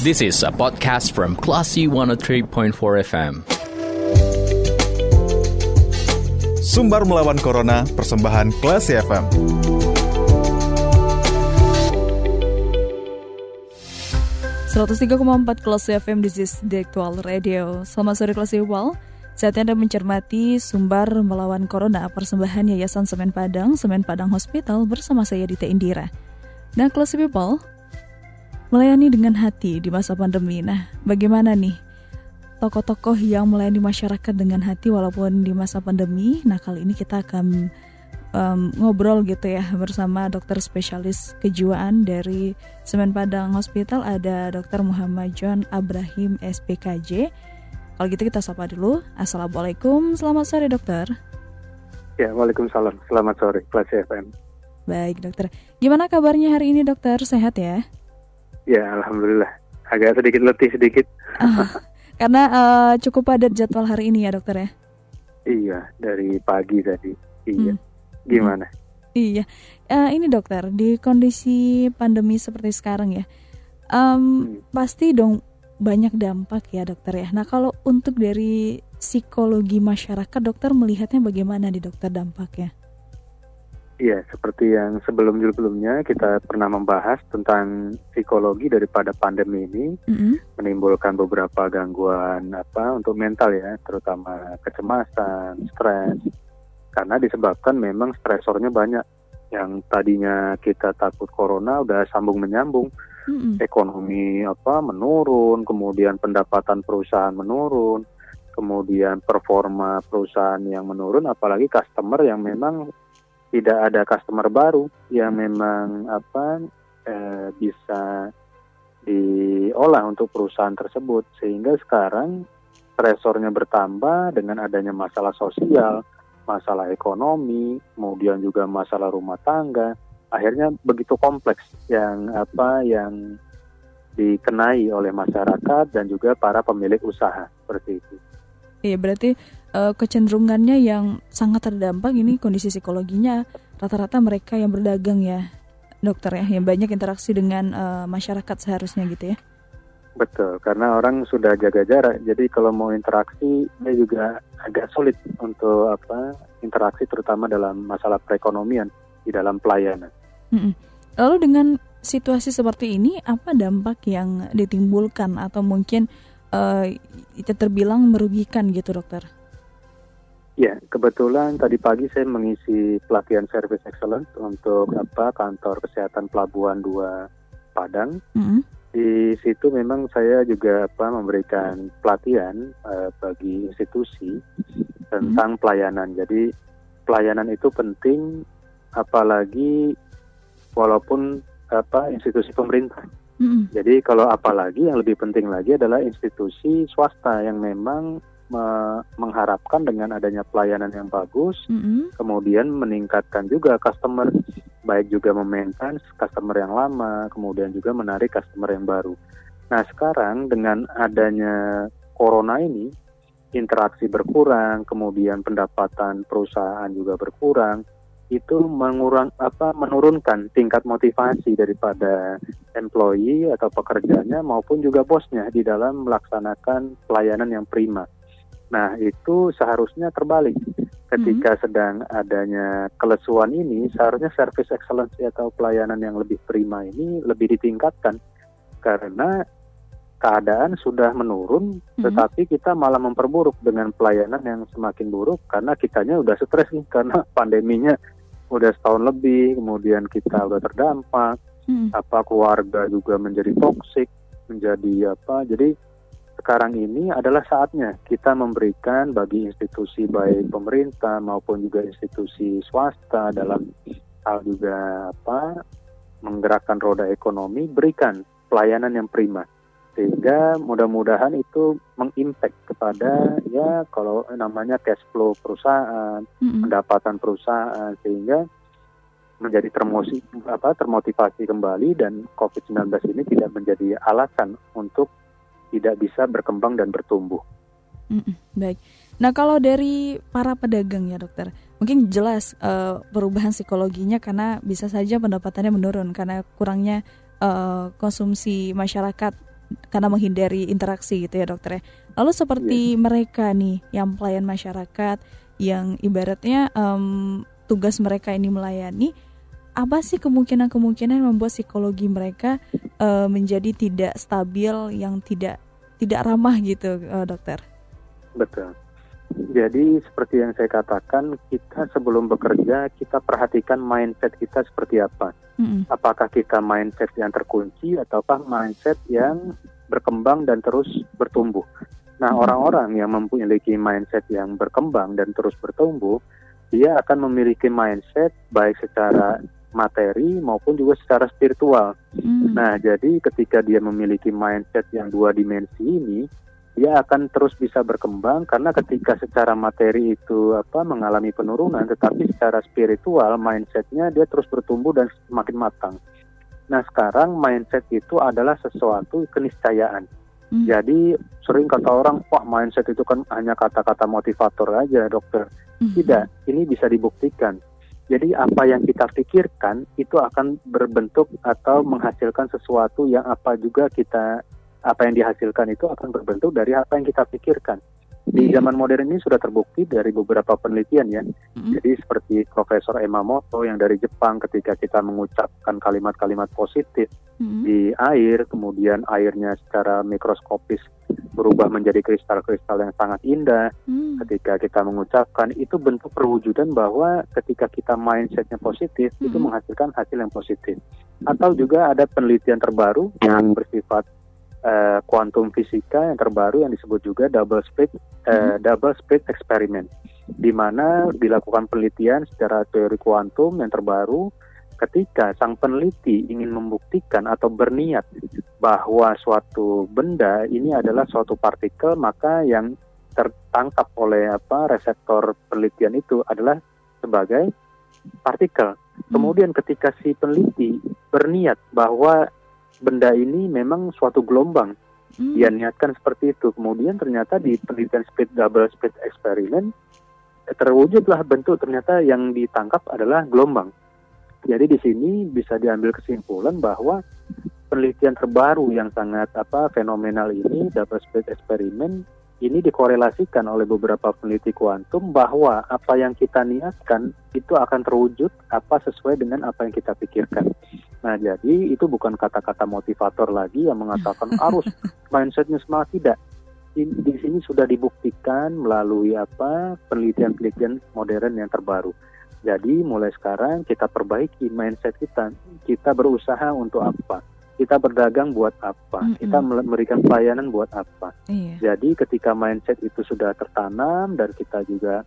This is a podcast from Classy 103.4 FM. Sumbar melawan Corona, persembahan Classy FM. empat Classy FM, this is the actual radio. Selamat sore Classy People. Saatnya Anda mencermati Sumbar Melawan Corona, persembahan Yayasan Semen Padang, Semen Padang Hospital bersama saya Dita Indira. Nah, Classy People, melayani dengan hati di masa pandemi. Nah, bagaimana nih tokoh-tokoh yang melayani masyarakat dengan hati walaupun di masa pandemi? Nah, kali ini kita akan um, ngobrol gitu ya bersama dokter spesialis kejiwaan dari Semen Padang Hospital ada Dr. Muhammad John Abrahim SPKJ kalau gitu kita sapa dulu. Assalamualaikum, selamat sore dokter. Ya, waalaikumsalam. Selamat sore, kelas FM. Baik dokter. Gimana kabarnya hari ini dokter? Sehat ya? Ya, alhamdulillah. Agak sedikit letih sedikit. Uh, karena uh, cukup padat jadwal hari ini ya dokter ya? Iya, dari pagi tadi. Iya. Hmm. Gimana? Iya. Uh, ini dokter, di kondisi pandemi seperti sekarang ya, um, hmm. pasti dong banyak dampak ya dokter ya. Nah kalau untuk dari psikologi masyarakat dokter melihatnya bagaimana di dokter dampaknya? Iya, seperti yang sebelum-sebelumnya kita pernah membahas tentang psikologi daripada pandemi ini mm-hmm. menimbulkan beberapa gangguan apa untuk mental ya, terutama kecemasan, stres. Karena disebabkan memang stresornya banyak. Yang tadinya kita takut corona udah sambung menyambung hmm Ekonomi apa menurun, kemudian pendapatan perusahaan menurun, kemudian performa perusahaan yang menurun, apalagi customer yang memang tidak ada customer baru yang memang apa eh, bisa diolah untuk perusahaan tersebut sehingga sekarang stresornya bertambah dengan adanya masalah sosial, masalah ekonomi, kemudian juga masalah rumah tangga akhirnya begitu kompleks yang apa yang dikenai oleh masyarakat dan juga para pemilik usaha seperti itu. Iya berarti uh, kecenderungannya yang sangat terdampak ini kondisi psikologinya rata-rata mereka yang berdagang ya dokter ya yang banyak interaksi dengan uh, masyarakat seharusnya gitu ya. Betul, karena orang sudah jaga jarak, jadi kalau mau interaksi dia juga agak sulit untuk apa interaksi terutama dalam masalah perekonomian di dalam pelayanan. Lalu dengan situasi seperti ini, apa dampak yang ditimbulkan atau mungkin uh, terbilang merugikan gitu, dokter? Ya, kebetulan tadi pagi saya mengisi pelatihan Service Excellence untuk apa kantor kesehatan Pelabuhan 2 Padang. Mm-hmm. Di situ memang saya juga apa memberikan pelatihan uh, bagi institusi tentang mm-hmm. pelayanan. Jadi pelayanan itu penting apalagi walaupun apa institusi pemerintah. Mm-hmm. Jadi kalau apalagi yang lebih penting lagi adalah institusi swasta yang memang me- mengharapkan dengan adanya pelayanan yang bagus, mm-hmm. kemudian meningkatkan juga customer, baik juga memaintain customer yang lama, kemudian juga menarik customer yang baru. Nah sekarang dengan adanya corona ini, interaksi berkurang, kemudian pendapatan perusahaan juga berkurang, itu mengurang apa menurunkan tingkat motivasi daripada employee atau pekerjanya maupun juga bosnya di dalam melaksanakan pelayanan yang prima. Nah, itu seharusnya terbalik. Ketika hmm. sedang adanya kelesuan ini, seharusnya service excellence atau pelayanan yang lebih prima ini lebih ditingkatkan karena keadaan sudah menurun, hmm. tetapi kita malah memperburuk dengan pelayanan yang semakin buruk karena kitanya udah stres nih karena pandeminya udah setahun lebih, kemudian kita udah terdampak, hmm. apa keluarga juga menjadi toksik, menjadi apa. Jadi sekarang ini adalah saatnya kita memberikan bagi institusi baik pemerintah maupun juga institusi swasta dalam hal juga apa menggerakkan roda ekonomi, berikan pelayanan yang prima sehingga mudah-mudahan itu mengimpact kepada ya kalau namanya cash flow perusahaan, mm-hmm. pendapatan perusahaan sehingga menjadi termosi apa termotivasi kembali dan COVID-19 ini tidak menjadi alasan untuk tidak bisa berkembang dan bertumbuh. Mm-mm, baik. Nah kalau dari para pedagang ya dokter, mungkin jelas uh, perubahan psikologinya karena bisa saja pendapatannya menurun karena kurangnya uh, konsumsi masyarakat karena menghindari interaksi gitu ya dokter ya. Lalu seperti yeah. mereka nih yang pelayan masyarakat yang ibaratnya um, tugas mereka ini melayani, apa sih kemungkinan-kemungkinan membuat psikologi mereka uh, menjadi tidak stabil, yang tidak tidak ramah gitu, uh, dokter? Betul. Jadi seperti yang saya katakan, kita sebelum bekerja kita perhatikan mindset kita seperti apa. Mm-hmm. Apakah kita mindset yang terkunci ataukah mindset yang berkembang dan terus bertumbuh. Nah, mm-hmm. orang-orang yang memiliki mindset yang berkembang dan terus bertumbuh, dia akan memiliki mindset baik secara materi maupun juga secara spiritual. Mm-hmm. Nah, jadi ketika dia memiliki mindset yang dua dimensi ini, dia akan terus bisa berkembang karena ketika secara materi itu apa mengalami penurunan tetapi secara spiritual mindsetnya dia terus bertumbuh dan semakin matang. Nah sekarang mindset itu adalah sesuatu keniscayaan. Hmm. Jadi sering kata orang, wah mindset itu kan hanya kata-kata motivator aja dokter. Hmm. Tidak, ini bisa dibuktikan. Jadi apa yang kita pikirkan itu akan berbentuk atau menghasilkan sesuatu yang apa juga kita apa yang dihasilkan itu akan berbentuk dari apa yang kita pikirkan. Di iya. zaman modern ini sudah terbukti dari beberapa penelitian ya. Mm-hmm. Jadi seperti Profesor Emamoto yang dari Jepang ketika kita mengucapkan kalimat-kalimat positif mm-hmm. di air, kemudian airnya secara mikroskopis berubah menjadi kristal-kristal yang sangat indah. Mm. Ketika kita mengucapkan itu bentuk perwujudan bahwa ketika kita mindsetnya positif mm-hmm. itu menghasilkan hasil yang positif. Atau juga ada penelitian terbaru yang bersifat uh, kuantum fisika yang terbaru yang disebut juga double split uh, double split experiment di mana dilakukan penelitian secara teori kuantum yang terbaru ketika sang peneliti ingin membuktikan atau berniat bahwa suatu benda ini adalah suatu partikel maka yang tertangkap oleh apa reseptor penelitian itu adalah sebagai partikel. Hmm. Kemudian ketika si peneliti berniat bahwa benda ini memang suatu gelombang. Hmm. Dia niatkan seperti itu. Kemudian ternyata di penelitian speed double speed eksperimen terwujudlah bentuk ternyata yang ditangkap adalah gelombang. Jadi di sini bisa diambil kesimpulan bahwa penelitian terbaru yang sangat apa fenomenal ini double speed eksperimen ini dikorelasikan oleh beberapa peneliti kuantum bahwa apa yang kita niatkan itu akan terwujud apa sesuai dengan apa yang kita pikirkan. Nah, jadi itu bukan kata-kata motivator lagi yang mengatakan harus mindsetnya semangat tidak. Di, di sini sudah dibuktikan melalui apa penelitian-penelitian modern yang terbaru. Jadi mulai sekarang kita perbaiki mindset kita. Kita berusaha untuk apa? Kita berdagang buat apa, mm -hmm. kita memberikan pelayanan buat apa. Iya. Jadi ketika mindset itu sudah tertanam dan kita juga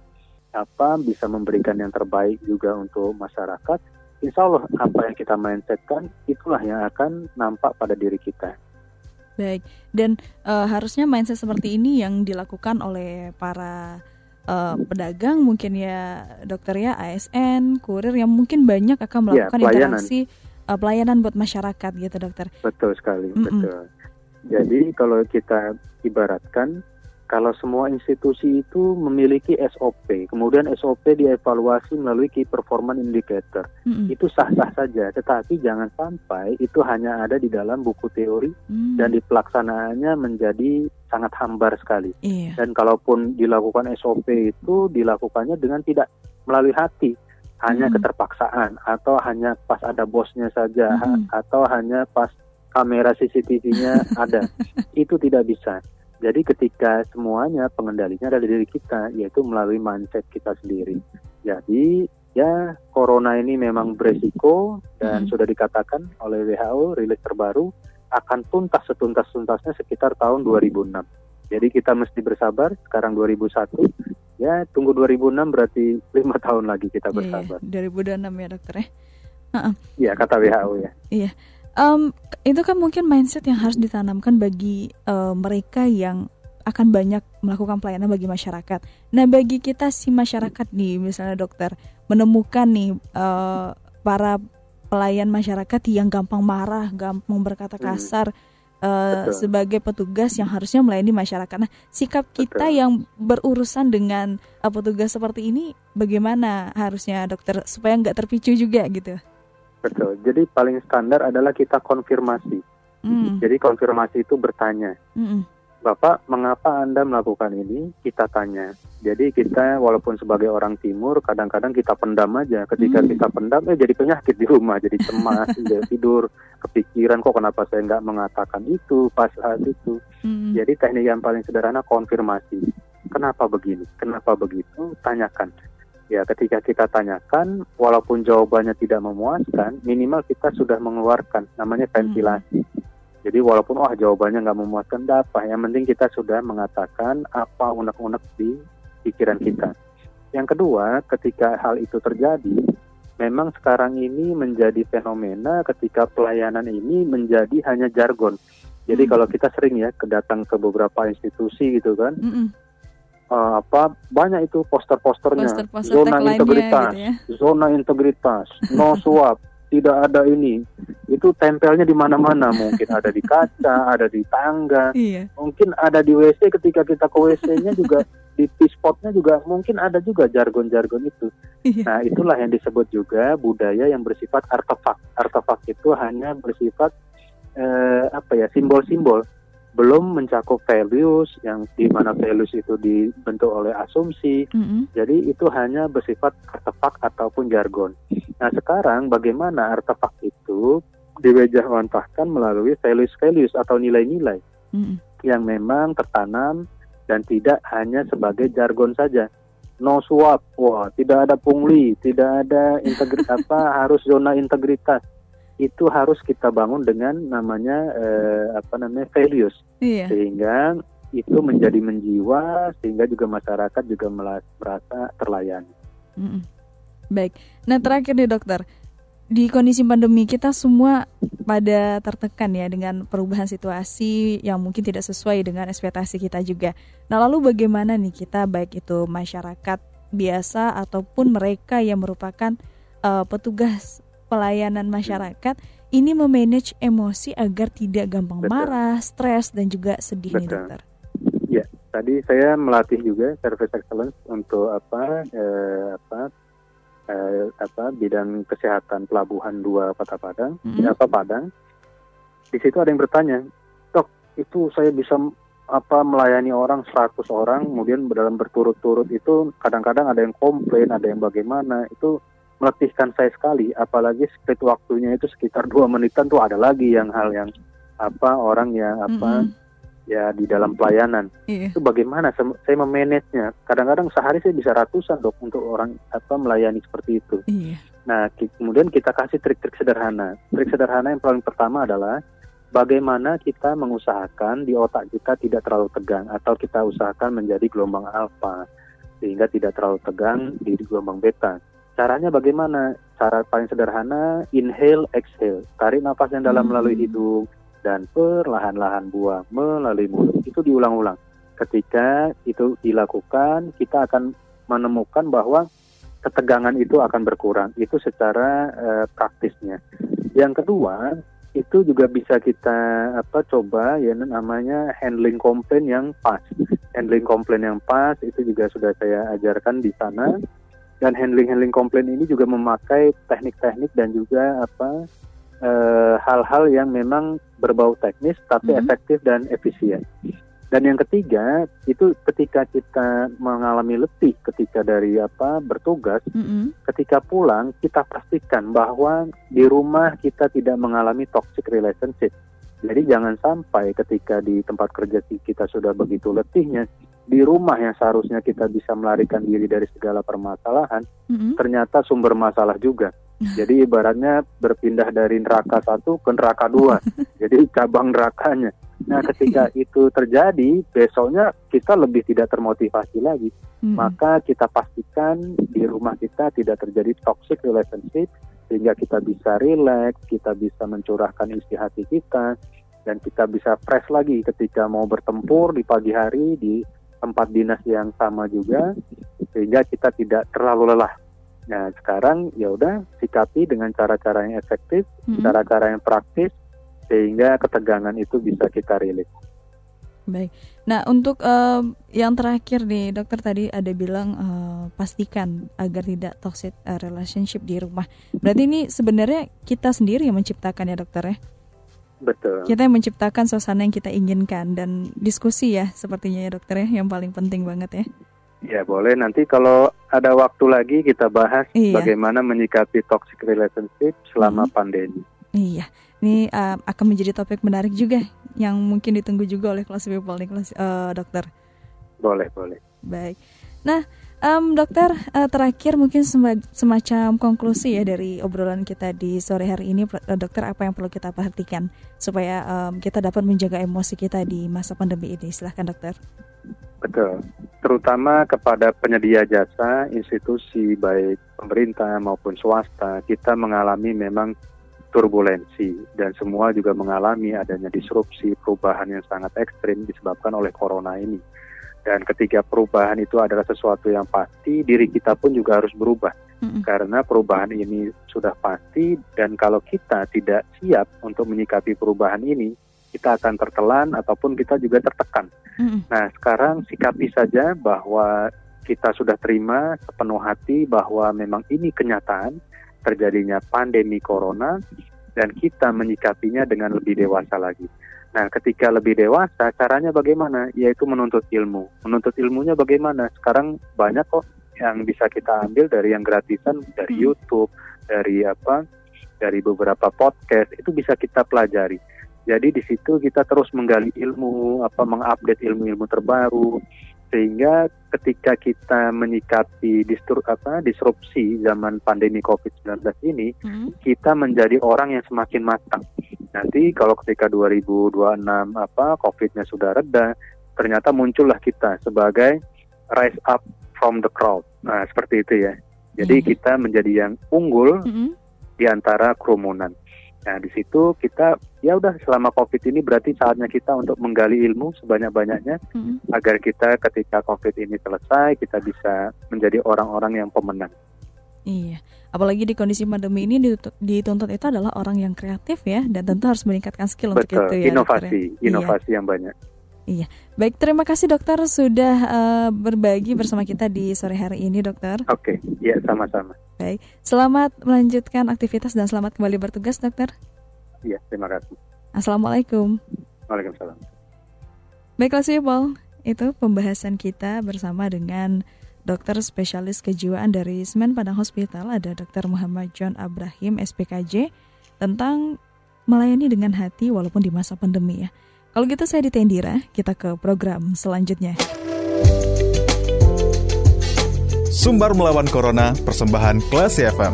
apa bisa memberikan yang terbaik juga untuk masyarakat, insya Allah apa yang kita mindsetkan itulah yang akan nampak pada diri kita. Baik, dan uh, harusnya mindset seperti ini yang dilakukan oleh para uh, pedagang mungkin ya dokter ya ASN, kurir yang mungkin banyak akan iya, melakukan ya, interaksi uh, pelayanan buat masyarakat gitu dokter. Betul sekali, mm -mm. betul. Jadi kalau kita ibaratkan kalau semua institusi itu memiliki SOP, kemudian SOP dievaluasi melalui key performance indicator, mm-hmm. itu sah-sah saja. Tetapi jangan sampai itu hanya ada di dalam buku teori mm. dan di pelaksanaannya menjadi sangat hambar sekali. Iya. Dan kalaupun dilakukan SOP itu dilakukannya dengan tidak melalui hati, hanya hmm. keterpaksaan atau hanya pas ada bosnya saja hmm. atau hanya pas kamera CCTV-nya ada. Itu tidak bisa. Jadi ketika semuanya pengendalinya ada di diri kita yaitu melalui mindset kita sendiri. Jadi ya corona ini memang beresiko dan hmm. sudah dikatakan oleh WHO rilis terbaru akan tuntas setuntas-tuntasnya sekitar tahun 2006. Jadi kita mesti bersabar sekarang 2001 ya tunggu 2006 berarti lima tahun lagi kita iya. bersabar. Iya, 2006 ya dokter ya. Iya uh kata WHO ya. Iya. Um, itu kan mungkin mindset yang harus ditanamkan bagi uh, mereka yang akan banyak melakukan pelayanan bagi masyarakat. Nah, bagi kita si masyarakat nih, misalnya dokter, menemukan nih uh, para pelayan masyarakat yang gampang marah, gampang berkata hmm. kasar, hmm uh, sebagai petugas yang harusnya melayani masyarakat. Nah, sikap kita Betul. yang berurusan dengan uh, petugas seperti ini bagaimana harusnya dokter supaya nggak terpicu juga gitu? Betul. Jadi paling standar adalah kita konfirmasi. Mm. Jadi konfirmasi itu bertanya. Mm Bapak, mengapa Anda melakukan ini? Kita tanya. Jadi kita walaupun sebagai orang timur kadang-kadang kita pendam aja. Ketika hmm. kita pendam eh jadi penyakit di rumah, jadi cemas, jadi tidur, kepikiran kok kenapa saya nggak mengatakan itu pas saat itu. Hmm. Jadi teknik yang paling sederhana konfirmasi. Kenapa begini? Kenapa begitu? Tanyakan. Ya, ketika kita tanyakan, walaupun jawabannya tidak memuaskan, minimal kita sudah mengeluarkan namanya ventilasi. Hmm. Jadi walaupun wah jawabannya nggak memuaskan, apa yang penting kita sudah mengatakan apa unek-unek di pikiran kita. Yang kedua, ketika hal itu terjadi, memang sekarang ini menjadi fenomena ketika pelayanan ini menjadi hanya jargon. Jadi hmm. kalau kita sering ya kedatang ke beberapa institusi gitu kan, uh, apa banyak itu poster-posternya, poster zona integritas, gitu ya? zona integritas, no suap, tidak ada ini. Itu tempelnya di mana-mana. Mungkin ada di kaca ada di tangga. Iya. mungkin ada di WC ketika kita ke WC-nya juga di spotnya juga mungkin ada juga jargon-jargon itu. Iya. nah itulah yang disebut juga budaya yang bersifat artefak. Artefak itu hanya bersifat eh, apa ya simbol-simbol belum mencakup values yang di mana values itu dibentuk oleh asumsi. Mm -hmm. Jadi itu hanya bersifat artefak ataupun jargon. Nah sekarang bagaimana artefak itu diwajahwantahkan melalui values-values atau nilai-nilai mm -hmm. yang memang tertanam dan tidak hanya sebagai jargon saja. No suap, wah tidak ada pungli, tidak ada integritas apa harus zona integritas itu harus kita bangun dengan namanya eh, apa namanya values iya. sehingga itu menjadi menjiwa sehingga juga masyarakat juga merasa terlayani. Mm -mm. Baik, nah terakhir nih dokter di kondisi pandemi kita semua pada tertekan ya dengan perubahan situasi yang mungkin tidak sesuai dengan ekspektasi kita juga. Nah lalu bagaimana nih kita baik itu masyarakat biasa ataupun mereka yang merupakan uh, petugas pelayanan masyarakat ini memanage emosi agar tidak gampang Betul. marah, stres dan juga sedih Betul. nih dokter. Ya, tadi saya melatih juga service excellence untuk apa eh, apa eh, apa bidang kesehatan pelabuhan dua Kota Padang, mm -hmm. apa Padang. Di situ ada yang bertanya, "Dok, itu saya bisa apa melayani orang 100 orang kemudian dalam berturut-turut itu kadang-kadang ada yang komplain, ada yang bagaimana, itu meletihkan saya sekali apalagi split waktunya itu sekitar dua menitan tuh ada lagi yang hal yang apa orang yang apa mm -hmm. ya di dalam pelayanan yeah. itu bagaimana saya memanage nya kadang-kadang sehari saya bisa ratusan dok untuk orang apa melayani seperti itu yeah. nah kemudian kita kasih trik-trik sederhana trik sederhana yang paling pertama adalah bagaimana kita mengusahakan di otak kita tidak terlalu tegang atau kita usahakan menjadi gelombang alfa sehingga tidak terlalu tegang di gelombang beta Caranya bagaimana? Cara paling sederhana, inhale, exhale. Tarik nafas yang dalam melalui hmm. hidung dan perlahan-lahan buang melalui mulut. Itu diulang-ulang. Ketika itu dilakukan, kita akan menemukan bahwa ketegangan itu akan berkurang. Itu secara uh, praktisnya. Yang kedua, itu juga bisa kita apa coba ya namanya handling komplain yang pas. Handling komplain yang pas itu juga sudah saya ajarkan di sana dan handling handling komplain ini juga memakai teknik-teknik dan juga apa eh, hal-hal e, yang memang berbau teknis tapi mm -hmm. efektif dan efisien. Dan yang ketiga itu ketika kita mengalami letih ketika dari apa bertugas, mm -hmm. ketika pulang kita pastikan bahwa di rumah kita tidak mengalami toxic relationship. Jadi jangan sampai ketika di tempat kerja kita sudah begitu letihnya, di rumah yang seharusnya kita bisa melarikan diri dari segala permasalahan, mm-hmm. ternyata sumber masalah juga. Jadi ibaratnya berpindah dari neraka satu ke neraka dua, jadi cabang nerakanya. Nah ketika itu terjadi, besoknya kita lebih tidak termotivasi lagi. Mm-hmm. Maka kita pastikan di rumah kita tidak terjadi toxic relationship, sehingga kita bisa rileks, kita bisa mencurahkan isi hati kita, dan kita bisa fresh lagi ketika mau bertempur di pagi hari di tempat dinas yang sama juga, sehingga kita tidak terlalu lelah. Nah sekarang ya udah sikapi dengan cara-cara yang efektif, mm-hmm. cara-cara yang praktis, sehingga ketegangan itu bisa kita rilis. Baik. Nah, untuk uh, yang terakhir nih, dokter tadi ada bilang uh, pastikan agar tidak toxic uh, relationship di rumah. Berarti ini sebenarnya kita sendiri yang menciptakan ya, dokter ya? Betul. Kita yang menciptakan suasana yang kita inginkan dan diskusi ya sepertinya ya dokter ya yang paling penting banget ya. Ya boleh nanti kalau ada waktu lagi kita bahas iya. bagaimana menyikapi toxic relationship selama hmm. pandemi. Iya, ini uh, akan menjadi topik menarik juga yang mungkin ditunggu juga oleh kelas people nih kelas uh, dokter. Boleh boleh. Baik. Nah Um, dokter, uh, terakhir mungkin semacam konklusi ya dari obrolan kita di sore hari ini, uh, dokter apa yang perlu kita perhatikan supaya um, kita dapat menjaga emosi kita di masa pandemi ini? Silahkan dokter. Betul, terutama kepada penyedia jasa, institusi baik pemerintah maupun swasta, kita mengalami memang turbulensi dan semua juga mengalami adanya disrupsi perubahan yang sangat ekstrim disebabkan oleh corona ini dan ketika perubahan itu adalah sesuatu yang pasti, diri kita pun juga harus berubah. Mm-hmm. Karena perubahan ini sudah pasti dan kalau kita tidak siap untuk menyikapi perubahan ini, kita akan tertelan ataupun kita juga tertekan. Mm-hmm. Nah, sekarang sikapi saja bahwa kita sudah terima sepenuh hati bahwa memang ini kenyataan terjadinya pandemi corona dan kita menyikapinya dengan lebih dewasa lagi. Nah, ketika lebih dewasa, caranya bagaimana? Yaitu menuntut ilmu. Menuntut ilmunya bagaimana? Sekarang banyak kok yang bisa kita ambil dari yang gratisan, dari hmm. YouTube, dari apa, dari beberapa podcast, itu bisa kita pelajari. Jadi di situ kita terus menggali ilmu, apa mengupdate ilmu-ilmu terbaru, sehingga ketika kita menyikapi distru, apa, disrupsi zaman pandemi COVID-19 ini, hmm. kita menjadi orang yang semakin matang Nanti kalau ketika 2026 apa COVID-nya sudah reda, ternyata muncullah kita sebagai rise up from the crowd. Nah, seperti itu ya. Jadi mm-hmm. kita menjadi yang unggul mm-hmm. di antara kerumunan. Nah, di situ kita ya udah selama Covid ini berarti saatnya kita untuk menggali ilmu sebanyak-banyaknya mm-hmm. agar kita ketika Covid ini selesai kita bisa menjadi orang-orang yang pemenang. Iya, apalagi di kondisi pandemi ini dituntut itu adalah orang yang kreatif ya, dan tentu harus meningkatkan skill Betul, untuk itu ya. Inovasi, dokter, inovasi iya. yang banyak. Iya, baik terima kasih dokter sudah uh, berbagi bersama kita di sore hari ini dokter. Oke, okay. ya sama-sama. Baik, selamat melanjutkan aktivitas dan selamat kembali bertugas dokter. Iya, terima kasih. Assalamualaikum. Waalaikumsalam. Baiklah Paul. Itu pembahasan kita bersama dengan dokter spesialis kejiwaan dari Semen Padang Hospital ada Dr. Muhammad John Abrahim SPKJ tentang melayani dengan hati walaupun di masa pandemi ya. Kalau gitu saya Ditendira, kita ke program selanjutnya. Sumbar melawan Corona, persembahan Klasi FM.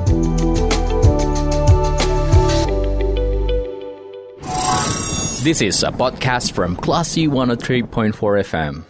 This is a podcast from Classy 103.4 FM.